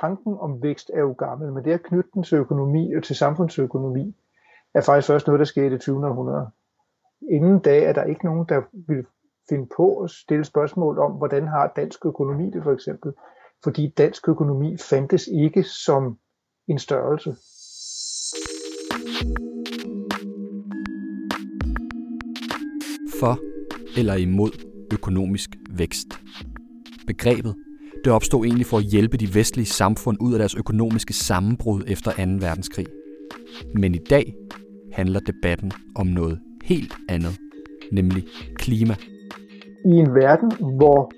tanken om vækst er jo gammel, men det at knytte den til økonomi og til samfundsøkonomi, er faktisk først noget, der skete i det 20. århundrede. Inden da er der ikke nogen, der vil finde på at stille spørgsmål om, hvordan har dansk økonomi det for eksempel. Fordi dansk økonomi fandtes ikke som en størrelse. For eller imod økonomisk vækst. Begrebet det opstod egentlig for at hjælpe de vestlige samfund ud af deres økonomiske sammenbrud efter 2. verdenskrig. Men i dag handler debatten om noget helt andet, nemlig klima. I en verden, hvor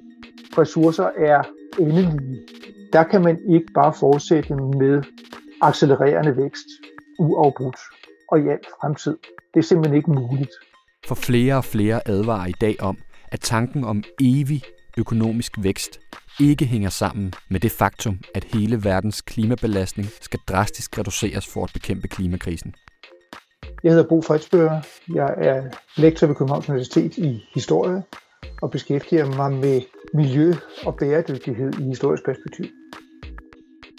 ressourcer er endelige, der kan man ikke bare fortsætte med accelererende vækst uafbrudt og i al fremtid. Det er simpelthen ikke muligt. For flere og flere advarer i dag om, at tanken om evig økonomisk vækst ikke hænger sammen med det faktum, at hele verdens klimabelastning skal drastisk reduceres for at bekæmpe klimakrisen. Jeg hedder Bo Fredsbøger. Jeg er lektor ved Københavns Universitet i historie og beskæftiger mig med miljø og bæredygtighed i historisk perspektiv.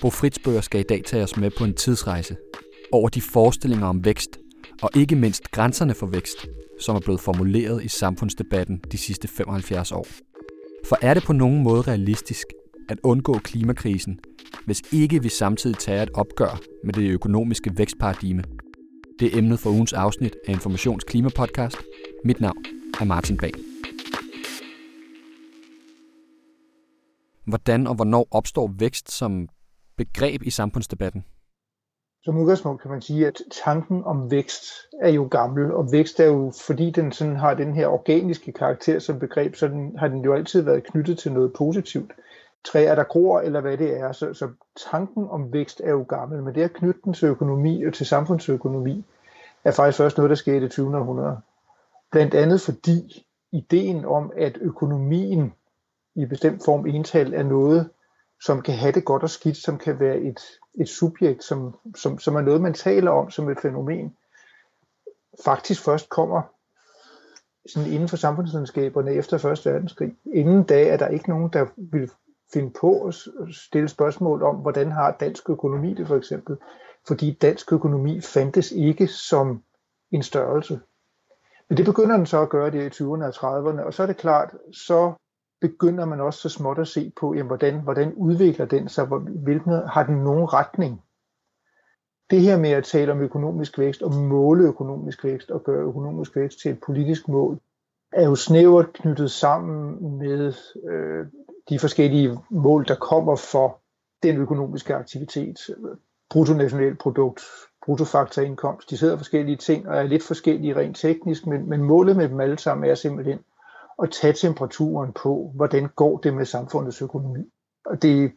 Bo Fritzbøger skal i dag tage os med på en tidsrejse over de forestillinger om vækst, og ikke mindst grænserne for vækst, som er blevet formuleret i samfundsdebatten de sidste 75 år. For er det på nogen måde realistisk at undgå klimakrisen, hvis ikke vi samtidig tager et opgør med det økonomiske vækstparadigme? Det er emnet for ugens afsnit af Informations Klimapodcast. Mit navn er Martin Bag. Hvordan og hvornår opstår vækst som begreb i samfundsdebatten? Som udgangspunkt kan man sige, at tanken om vækst er jo gammel, og vækst er jo, fordi den sådan har den her organiske karakter som begreb, så den, har den jo altid været knyttet til noget positivt. Træer, der gror, eller hvad det er. Så, så tanken om vækst er jo gammel, men det at knytte den til økonomi og til samfundsøkonomi, er faktisk først noget, der skete i det 20. århundrede. Blandt andet fordi ideen om, at økonomien i bestemt form ental er noget, som kan have det godt og skidt, som kan være et, et subjekt, som, som, som er noget, man taler om som et fænomen, faktisk først kommer sådan inden for samfundsvidenskaberne efter 1. verdenskrig. Inden da er der ikke nogen, der vil finde på at stille spørgsmål om, hvordan har dansk økonomi det for eksempel. Fordi dansk økonomi fandtes ikke som en størrelse. Men det begynder den så at gøre det i 20'erne og 30'erne, og så er det klart, så begynder man også så småt at se på, jamen, hvordan, hvordan udvikler den sig, hvilken, har den nogen retning? Det her med at tale om økonomisk vækst og måle økonomisk vækst og gøre økonomisk vækst til et politisk mål, er jo snævert knyttet sammen med øh, de forskellige mål, der kommer for den økonomiske aktivitet. Bruttonationalprodukt, bruttofaktorindkomst, de sidder forskellige ting og er lidt forskellige rent teknisk, men, men målet med dem alle sammen er simpelthen at tage temperaturen på, hvordan går det med samfundets økonomi. Og det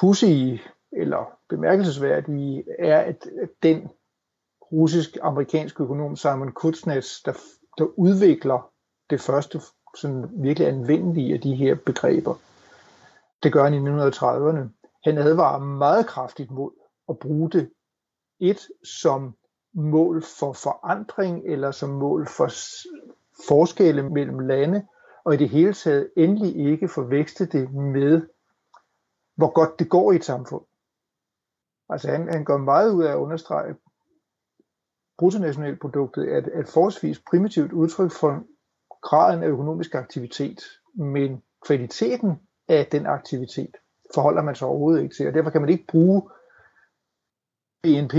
pussige eller bemærkelsesværdige er, at den russisk-amerikanske økonom Simon Kuznets, der, der udvikler det første sådan virkelig anvendelige af de her begreber, det gør han i 1930'erne. Han advarer meget kraftigt mod at bruge det et som mål for forandring eller som mål for forskelle mellem lande, og i det hele taget endelig ikke forveksle det med, hvor godt det går i et samfund. Altså han, han går meget ud af at understrege, at bruttonationalproduktet er et, et forholdsvis primitivt udtryk for graden af økonomisk aktivitet, men kvaliteten af den aktivitet forholder man sig overhovedet ikke til, og derfor kan man ikke bruge BNP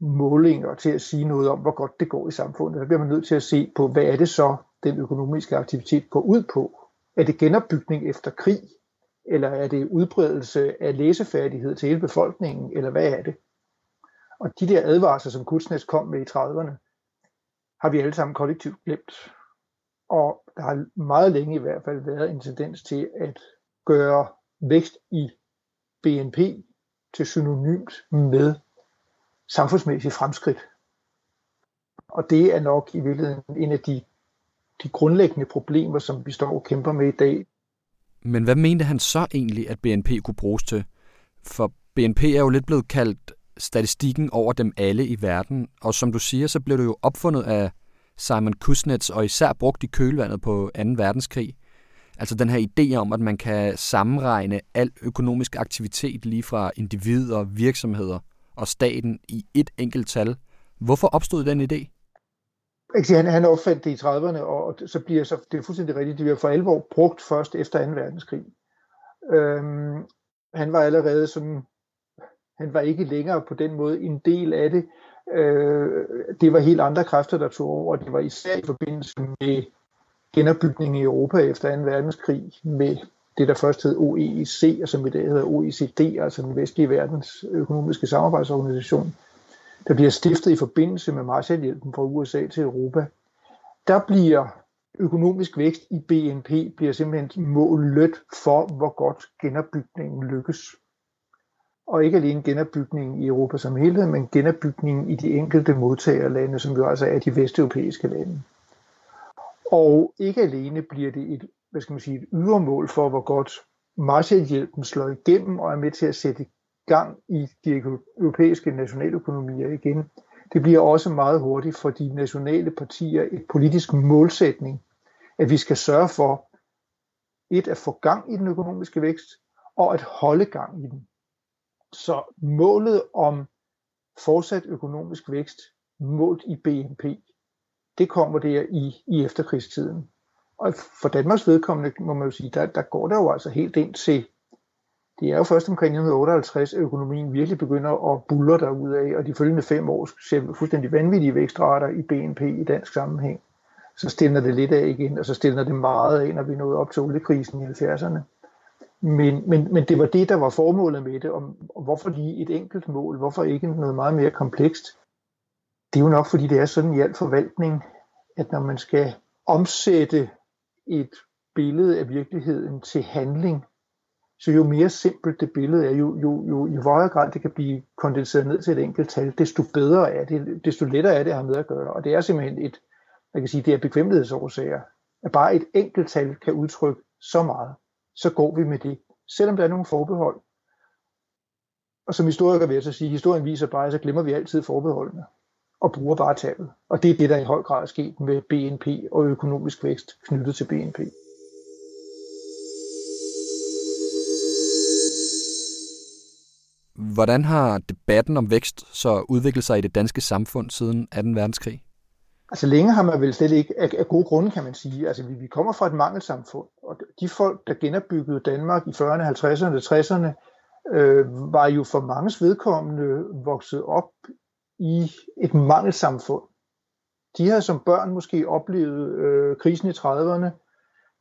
målinger til at sige noget om, hvor godt det går i samfundet. Der bliver man nødt til at se på, hvad er det så, den økonomiske aktivitet går ud på. Er det genopbygning efter krig, eller er det udbredelse af læsefærdighed til hele befolkningen, eller hvad er det? Og de der advarsler, som Kutsnes kom med i 30'erne, har vi alle sammen kollektivt glemt. Og der har meget længe i hvert fald været en tendens til at gøre vækst i BNP til synonymt med samfundsmæssige fremskridt. Og det er nok i virkeligheden en af de de grundlæggende problemer, som vi står og kæmper med i dag. Men hvad mente han så egentlig, at BNP kunne bruges til? For BNP er jo lidt blevet kaldt statistikken over dem alle i verden, og som du siger, så blev det jo opfundet af Simon Kuznets og især brugt i kølvandet på 2. verdenskrig. Altså den her idé om, at man kan sammenregne al økonomisk aktivitet lige fra individer, virksomheder og staten i et enkelt tal. Hvorfor opstod den idé? Jeg Han, han opfandt det i 30'erne, og så bliver så, det er fuldstændig rigtigt, det bliver for alvor brugt først efter 2. verdenskrig. Øhm, han var allerede sådan, han var ikke længere på den måde en del af det. Øh, det var helt andre kræfter, der tog over. Det var især i forbindelse med genopbygningen i Europa efter 2. verdenskrig med det, der først hed OEC, og som i dag hedder OECD, altså den vestlige verdens økonomiske samarbejdsorganisation, der bliver stiftet i forbindelse med Marshallhjælpen fra USA til Europa. Der bliver økonomisk vækst i BNP bliver simpelthen målet for, hvor godt genopbygningen lykkes. Og ikke alene genopbygningen i Europa som helhed, men genopbygningen i de enkelte modtagerlande, som jo altså er de vesteuropæiske lande. Og ikke alene bliver det et, hvad skal man sige, et ydermål for, hvor godt Marshallhjælpen slår igennem og er med til at sætte gang i de europæiske nationaløkonomier igen. Det bliver også meget hurtigt for de nationale partier et politisk målsætning, at vi skal sørge for et at få gang i den økonomiske vækst og at holde gang i den. Så målet om fortsat økonomisk vækst målt i BNP, det kommer der i, i efterkrigstiden. Og for Danmarks vedkommende må man jo sige, der, der går der jo altså helt ind til, det er jo først omkring 1958, at økonomien virkelig begynder at bulle af, og de følgende fem år ser fuldstændig vanvittige vækstrater i BNP i dansk sammenhæng. Så stiller det lidt af igen, og så stiller det meget af, når vi nåede op til oliekrisen i 70'erne. Men, men, men det var det, der var formålet med det, og, og hvorfor lige et enkelt mål, hvorfor ikke noget meget mere komplekst? Det er jo nok, fordi det er sådan i al forvaltning, at når man skal omsætte et billede af virkeligheden til handling, så jo mere simpelt det billede er, jo, jo, jo i højere grad det kan blive kondenseret ned til et enkelt tal, desto bedre er det, desto lettere er det at have med at gøre. Og det er simpelthen et, man kan sige, det er bekvemmelighedsårsager. At bare et enkelt tal kan udtrykke så meget, så går vi med det. Selvom der er nogle forbehold. Og som historiker vil jeg så sige, historien viser bare, så glemmer vi altid forbeholdene og bruger bare tallet. Og det er det, der i høj grad er sket med BNP og økonomisk vækst knyttet til BNP. Hvordan har debatten om vækst så udviklet sig i det danske samfund siden 2. verdenskrig? Altså længe har man vel slet ikke, af, af gode grunde kan man sige, altså vi, vi kommer fra et mangelsamfund, og de folk, der genopbyggede Danmark i 40'erne, 50'erne, 60'erne, øh, var jo for mange vedkommende vokset op i et mangelsamfund. De havde som børn måske oplevet øh, krisen i 30'erne.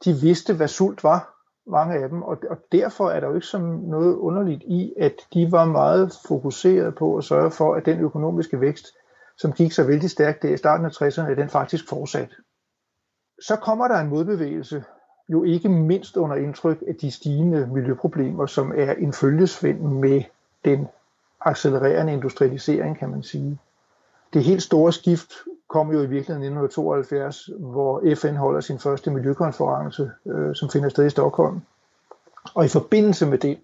De vidste, hvad sult var, mange af dem, og, og derfor er der jo ikke som noget underligt i, at de var meget fokuseret på at sørge for, at den økonomiske vækst, som gik så vældig stærkt der i starten af 60'erne, den faktisk fortsat. Så kommer der en modbevægelse, jo ikke mindst under indtryk af de stigende miljøproblemer, som er en følgesvend med den accelererende industrialisering, kan man sige. Det helt store skift kom jo i virkeligheden i 1972, hvor FN holder sin første miljøkonference, øh, som finder sted i Stockholm. Og i forbindelse med det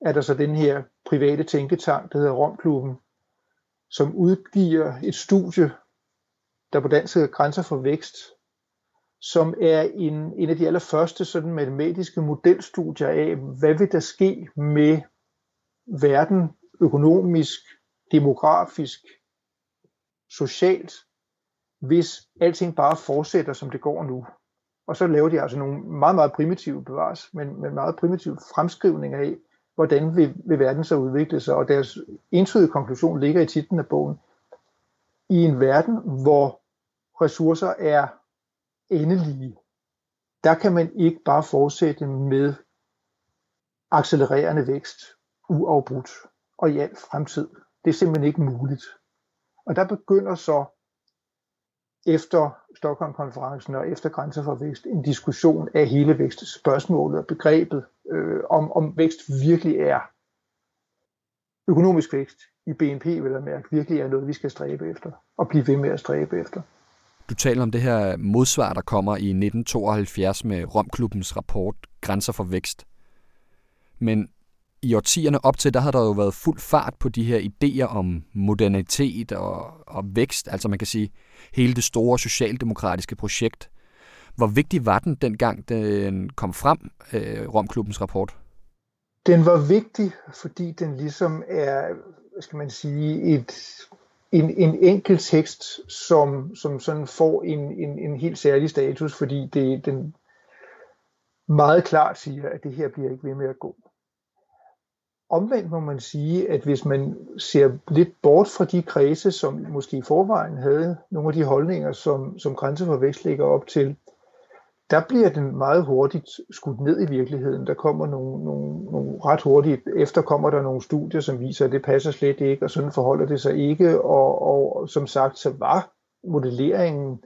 er der så den her private tænketank, der hedder Romklubben, som udgiver et studie, der på dansk hedder Grænser for Vækst, som er en, en af de allerførste sådan matematiske modelstudier af, hvad vil der ske med verden økonomisk, demografisk, socialt, hvis alting bare fortsætter, som det går nu. Og så laver de altså nogle meget, meget primitive bevares, men, men meget primitive fremskrivninger af, hvordan vil, vil verden så udvikle sig. Og deres entydige konklusion ligger i titlen af bogen. I en verden, hvor ressourcer er endelige, der kan man ikke bare fortsætte med accelererende vækst uafbrudt og i al fremtid. Det er simpelthen ikke muligt. Og der begynder så efter Stockholm-konferencen og efter Grænser for Vækst en diskussion af hele vækstspørgsmålet og begrebet, øh, om, om vækst virkelig er økonomisk vækst i BNP, vil jeg mærke, virkelig er noget, vi skal stræbe efter og blive ved med at stræbe efter. Du taler om det her modsvar, der kommer i 1972 med Romklubbens rapport Grænser for Vækst. Men i årtierne op til, der havde der jo været fuld fart på de her idéer om modernitet og, og vækst, altså man kan sige hele det store socialdemokratiske projekt, Hvor vigtig var den dengang, den kom frem, øh, Romklubbens rapport? Den var vigtig, fordi den ligesom er, hvad skal man sige, et, en, en enkelt tekst, som, som sådan får en, en, en helt særlig status, fordi det, den meget klart siger, at det her bliver ikke ved med at gå. Omvendt må man sige, at hvis man ser lidt bort fra de kredse, som måske i forvejen havde nogle af de holdninger, som, som grænse for vækst ligger op til, der bliver den meget hurtigt skudt ned i virkeligheden. Der kommer nogle, nogle, nogle ret hurtigt, efter kommer der nogle studier, som viser, at det passer slet ikke, og sådan forholder det sig ikke. Og, og som sagt, så var modelleringen,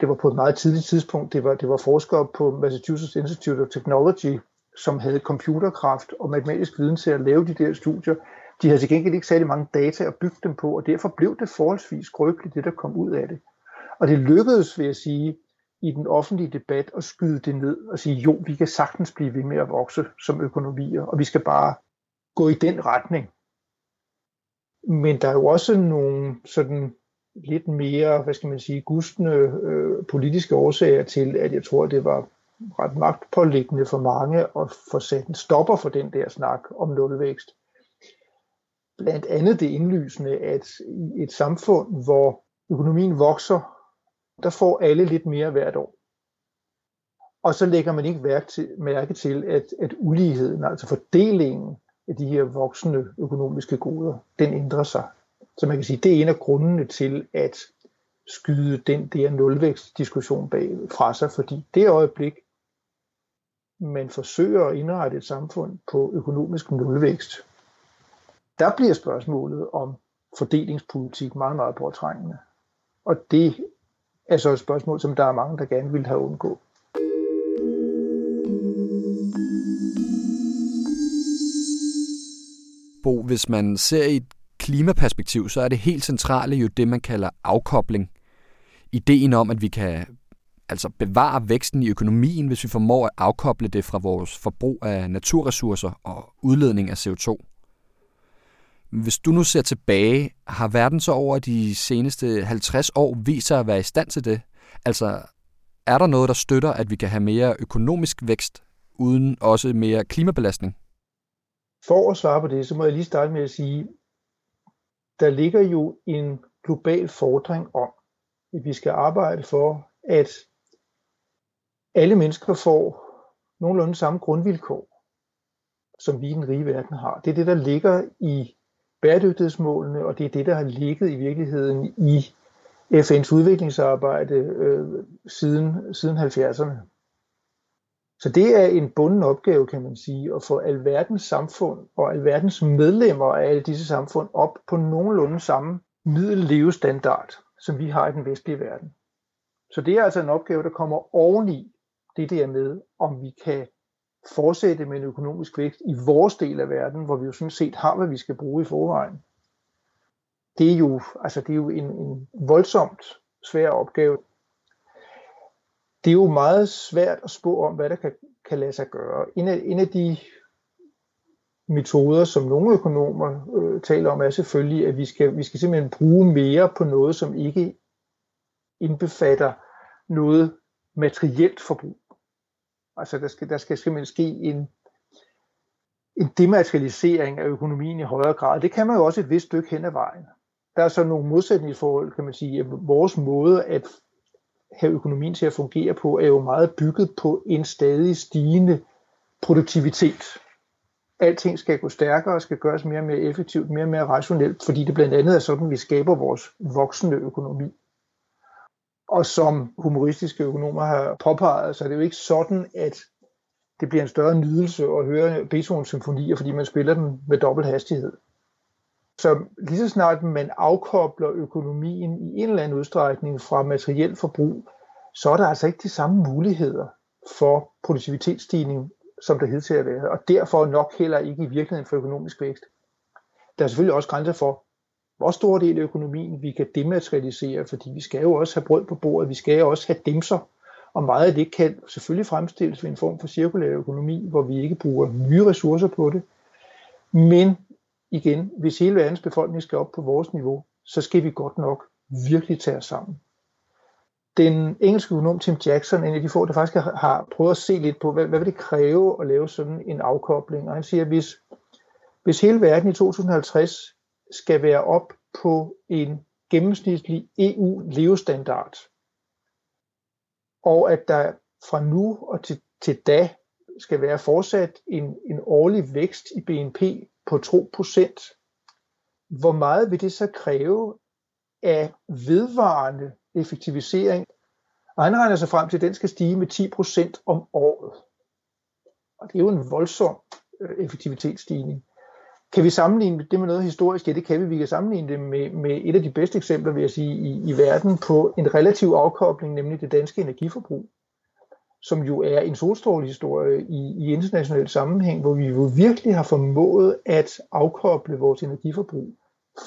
det var på et meget tidligt tidspunkt, det var, det var forskere på Massachusetts Institute of Technology, som havde computerkraft og matematisk viden til at lave de der studier. De havde til gengæld ikke særlig mange data at bygge dem på, og derfor blev det forholdsvis skrøbeligt, det der kom ud af det. Og det lykkedes, vil jeg sige, i den offentlige debat at skyde det ned og sige, jo, vi kan sagtens blive ved med at vokse som økonomier, og vi skal bare gå i den retning. Men der er jo også nogle sådan lidt mere, hvad skal man sige, gustende øh, politiske årsager til, at jeg tror, det var ret magtpålæggende for mange at få sat en stopper for den der snak om nulvækst. Blandt andet det indlysende, at i et samfund, hvor økonomien vokser der får alle lidt mere hvert år. Og så lægger man ikke mærke til, mærke til at, at uligheden, altså fordelingen af de her voksende økonomiske goder, den ændrer sig. Så man kan sige, det er en af grundene til at skyde den der nulvækstdiskussion bag fra sig, fordi det øjeblik, men forsøger at indrette et samfund på økonomisk nulvækst, der bliver spørgsmålet om fordelingspolitik meget, meget påtrængende. Og det er så et spørgsmål, som der er mange, der gerne vil have undgå. Bo, hvis man ser i et klimaperspektiv, så er det helt centrale jo det, man kalder afkobling. Ideen om, at vi kan altså bevare væksten i økonomien, hvis vi formår at afkoble det fra vores forbrug af naturressourcer og udledning af CO2. Hvis du nu ser tilbage, har verden så over de seneste 50 år vist sig at være i stand til det? Altså, er der noget, der støtter, at vi kan have mere økonomisk vækst, uden også mere klimabelastning? For at svare på det, så må jeg lige starte med at sige, der ligger jo en global fordring om, at vi skal arbejde for, at alle mennesker får nogenlunde samme grundvilkår, som vi i den rige verden har. Det er det, der ligger i bæredygtighedsmålene, og det er det, der har ligget i virkeligheden i FN's udviklingsarbejde øh, siden, siden 70'erne. Så det er en bunden opgave, kan man sige, at få alverdens samfund og alverdens medlemmer af alle disse samfund op på nogenlunde samme middellevestandard, som vi har i den vestlige verden. Så det er altså en opgave, der kommer oveni det der med, om vi kan fortsætte med en økonomisk vækst i vores del af verden, hvor vi jo sådan set har, hvad vi skal bruge i forvejen. Det er jo, altså det er jo en, en voldsomt svær opgave. Det er jo meget svært at spå om, hvad der kan, kan lade sig gøre. En af, en af de metoder, som nogle økonomer øh, taler om, er selvfølgelig, at vi skal, vi skal simpelthen bruge mere på noget, som ikke indbefatter noget materielt forbrug. Altså der skal, der skal simpelthen ske en, en dematerialisering af økonomien i højere grad. Det kan man jo også et vist stykke hen ad vejen. Der er så nogle modsætningsforhold, kan man sige. Vores måde at have økonomien til at fungere på, er jo meget bygget på en stadig stigende produktivitet. Alting skal gå stærkere og skal gøres mere og mere effektivt, mere og mere rationelt, fordi det blandt andet er sådan, vi skaber vores voksende økonomi. Og som humoristiske økonomer har påpeget, så er det jo ikke sådan, at det bliver en større nydelse at høre Beethovens symfonier, fordi man spiller dem med dobbelt hastighed. Så lige så snart man afkobler økonomien i en eller anden udstrækning fra materiel forbrug, så er der altså ikke de samme muligheder for produktivitetsstigning, som der hidtil har været, og derfor nok heller ikke i virkeligheden for økonomisk vækst. Der er selvfølgelig også grænser for, hvor stor del af økonomien vi kan dematerialisere, fordi vi skal jo også have brød på bordet, vi skal jo også have dimser, og meget af det kan selvfølgelig fremstilles ved en form for cirkulær økonomi, hvor vi ikke bruger nye ressourcer på det. Men igen, hvis hele verdens befolkning skal op på vores niveau, så skal vi godt nok virkelig tage os sammen. den engelske økonom Tim Jackson, en af de få, der faktisk har, har prøvet at se lidt på, hvad, hvad vil det kræve at lave sådan en afkobling. Og han siger, at hvis, hvis hele verden i 2050 skal være op på en gennemsnitlig EU-levestandard, og at der fra nu og til, til da skal være fortsat en, en årlig vækst i BNP på 2%, hvor meget vil det så kræve af vedvarende effektivisering? Og han regner sig frem til, at den skal stige med 10% om året. Og det er jo en voldsom øh, effektivitetsstigning. Kan vi sammenligne det med noget historisk? Ja, det kan vi. Vi kan sammenligne det med, med et af de bedste eksempler, vil jeg sige, i, i verden på en relativ afkobling, nemlig det danske energiforbrug som jo er en solstrålehistorie i, i international sammenhæng, hvor vi jo virkelig har formået at afkoble vores energiforbrug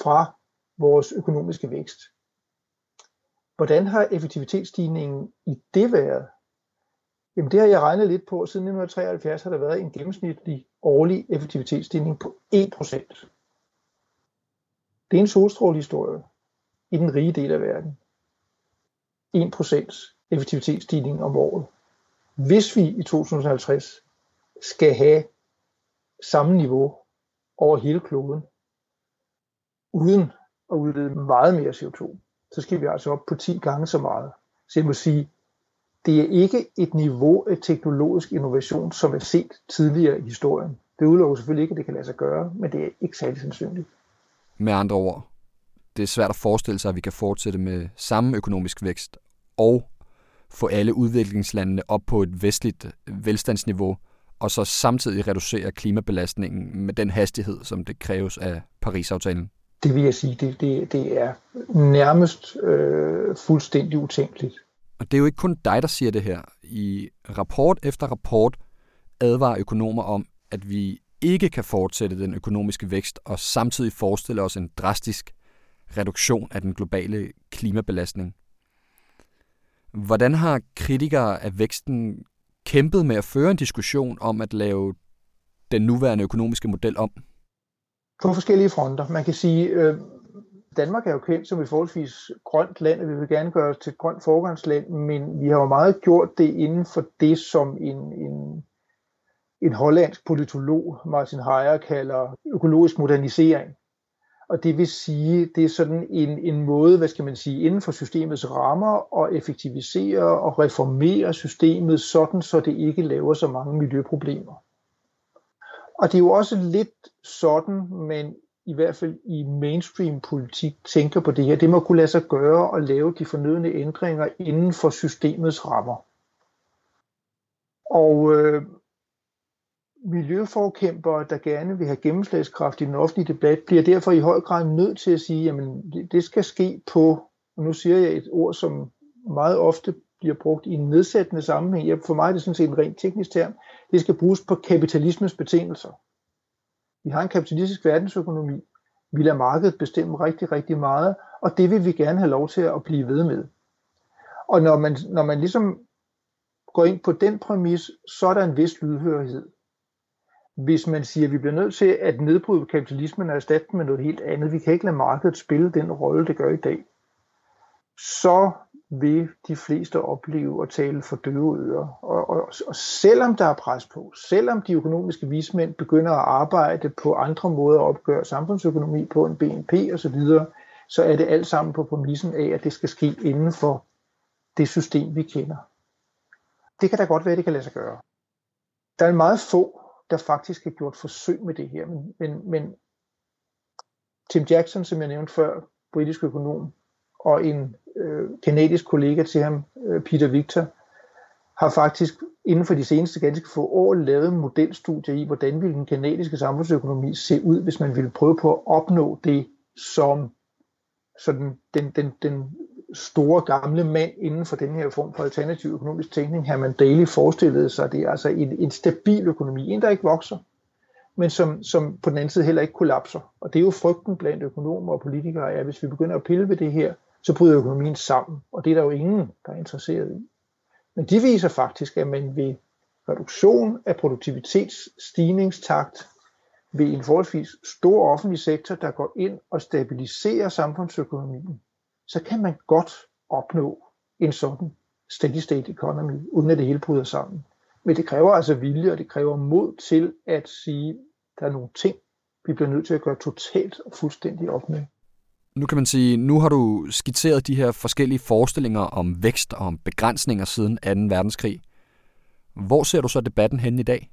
fra vores økonomiske vækst. Hvordan har effektivitetsstigningen i det været? Jamen det har jeg regnet lidt på. Siden 1973 har der været en gennemsnitlig årlig effektivitetsstigning på 1%. Det er en solstrålehistorie i den rige del af verden. 1% effektivitetsstigning om året hvis vi i 2050 skal have samme niveau over hele kloden, uden at udlede meget mere CO2, så skal vi altså op på 10 gange så meget. Så jeg må sige, det er ikke et niveau af teknologisk innovation, som er set tidligere i historien. Det udelukker selvfølgelig ikke, at det kan lade sig gøre, men det er ikke særlig sandsynligt. Med andre ord, det er svært at forestille sig, at vi kan fortsætte med samme økonomisk vækst og få alle udviklingslandene op på et vestligt velstandsniveau, og så samtidig reducere klimabelastningen med den hastighed, som det kræves af Paris-aftalen? Det vil jeg sige, det, det, det er nærmest øh, fuldstændig utænkeligt. Og det er jo ikke kun dig, der siger det her. I rapport efter rapport advarer økonomer om, at vi ikke kan fortsætte den økonomiske vækst og samtidig forestille os en drastisk reduktion af den globale klimabelastning. Hvordan har kritikere af væksten kæmpet med at føre en diskussion om at lave den nuværende økonomiske model om? På forskellige fronter. Man kan sige, øh, Danmark er jo kendt som et forholdsvis grønt land, og vi vil gerne gøre os til et grønt forgangsland, men vi har jo meget gjort det inden for det, som en, en, en hollandsk politolog, Martin Heyer, kalder økologisk modernisering. Og det vil sige, det er sådan en, en måde, hvad skal man sige, inden for systemets rammer at effektivisere og reformere systemet sådan, så det ikke laver så mange miljøproblemer. Og det er jo også lidt sådan, man i hvert fald i mainstream politik tænker på det her. Det må kunne lade sig gøre at lave de fornødne ændringer inden for systemets rammer. Og øh, miljøforkæmpere, der gerne vil have gennemslagskraft i den offentlige debat, bliver derfor i høj grad nødt til at sige, at det skal ske på, og nu siger jeg et ord, som meget ofte bliver brugt i en nedsættende sammenhæng. For mig er det sådan set en rent teknisk term. Det skal bruges på kapitalismens betingelser. Vi har en kapitalistisk verdensøkonomi. Vi lader markedet bestemme rigtig, rigtig meget, og det vil vi gerne have lov til at blive ved med. Og når man, når man ligesom går ind på den præmis, så er der en vis lydhørighed hvis man siger, at vi bliver nødt til at nedbryde kapitalismen og erstatte den med noget helt andet, vi kan ikke lade markedet spille den rolle, det gør i dag, så vil de fleste opleve at tale for døve ører. Og, og, og selvom der er pres på, selvom de økonomiske vismænd begynder at arbejde på andre måder at opgøre samfundsøkonomi på en BNP osv., så er det alt sammen på præmissen af, at det skal ske inden for det system, vi kender. Det kan da godt være, at det kan lade sig gøre. Der er meget få der faktisk har gjort forsøg med det her. Men, men, men Tim Jackson, som jeg nævnte før, britisk økonom, og en øh, kanadisk kollega til ham, øh, Peter Victor, har faktisk inden for de seneste ganske få år lavet modelstudier i, hvordan ville den kanadiske samfundsøkonomi se ud, hvis man ville prøve på at opnå det, som sådan den, den, den store gamle mand inden for den her form for alternativ økonomisk tænkning, Herman Daly forestillede sig, det er altså en, en stabil økonomi, en der ikke vokser, men som, som på den anden side heller ikke kollapser. Og det er jo frygten blandt økonomer og politikere, at hvis vi begynder at pille ved det her, så bryder økonomien sammen, og det er der jo ingen, der er interesseret i. Men de viser faktisk, at man ved reduktion af produktivitetsstigningstakt ved en forholdsvis stor offentlig sektor, der går ind og stabiliserer samfundsøkonomien, så kan man godt opnå en sådan steady state economy, uden at det hele bryder sammen. Men det kræver altså vilje, og det kræver mod til at sige, at der er nogle ting, vi bliver nødt til at gøre totalt og fuldstændig op med. Nu kan man sige, nu har du skitseret de her forskellige forestillinger om vækst og om begrænsninger siden 2. verdenskrig. Hvor ser du så debatten hen i dag?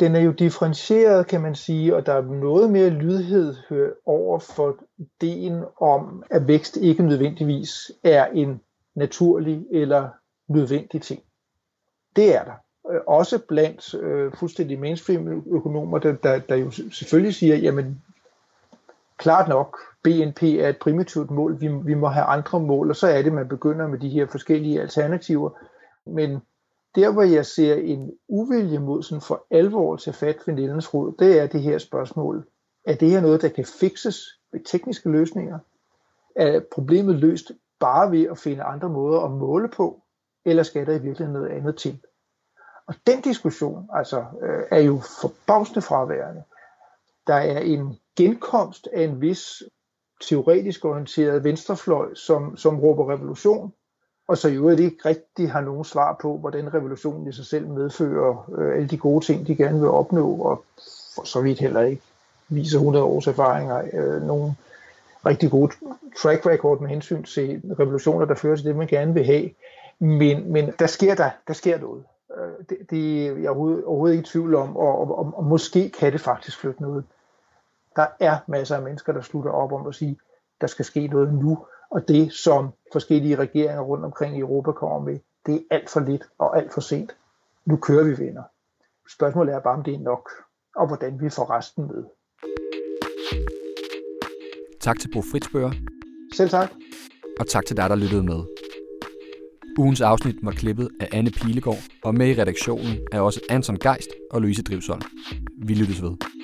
Den er jo differentieret, kan man sige, og der er noget mere lydhed øh, over for ideen om, at vækst ikke nødvendigvis er en naturlig eller nødvendig ting. Det er der. Øh, også blandt øh, fuldstændig mainstream økonomer, der, der, der jo selvfølgelig siger, jamen klart nok, BNP er et primitivt mål, vi, vi må have andre mål, og så er det, man begynder med de her forskellige alternativer. Men der, hvor jeg ser en uvilje mod sådan for alvor til fat ved Nielens råd, det er det her spørgsmål. Er det her noget, der kan fikses ved tekniske løsninger? Er problemet løst bare ved at finde andre måder at måle på, eller skal der i virkeligheden noget andet til? Og den diskussion altså, øh, er jo forbavsende fraværende. Der er en genkomst af en vis teoretisk orienteret venstrefløj, som, som råber revolution, og så i øvrigt ikke rigtig har nogen svar på, hvordan revolutionen i sig selv medfører øh, alle de gode ting, de gerne vil opnå, og for så vidt heller ikke viser 100 års erfaringer øh, nogen rigtig gode track record med hensyn til revolutioner, der fører til det, man gerne vil have. Men, men der, sker der, der sker noget. Øh, det, det er jeg overhovedet, overhovedet ikke i tvivl om, og, og, og, og måske kan det faktisk flytte noget. Der er masser af mennesker, der slutter op om at sige, der skal ske noget nu, og det, som forskellige regeringer rundt omkring i Europa kommer med, det er alt for lidt og alt for sent. Nu kører vi venner. Spørgsmålet er bare, om det er nok, og hvordan vi får resten med. Tak til Bo Fritzbøger. Selv tak. Og tak til dig, der lyttede med. Ugens afsnit var klippet af Anne Pilegaard, og med i redaktionen er også Anton Geist og Louise Drivsholm. Vi lyttes ved.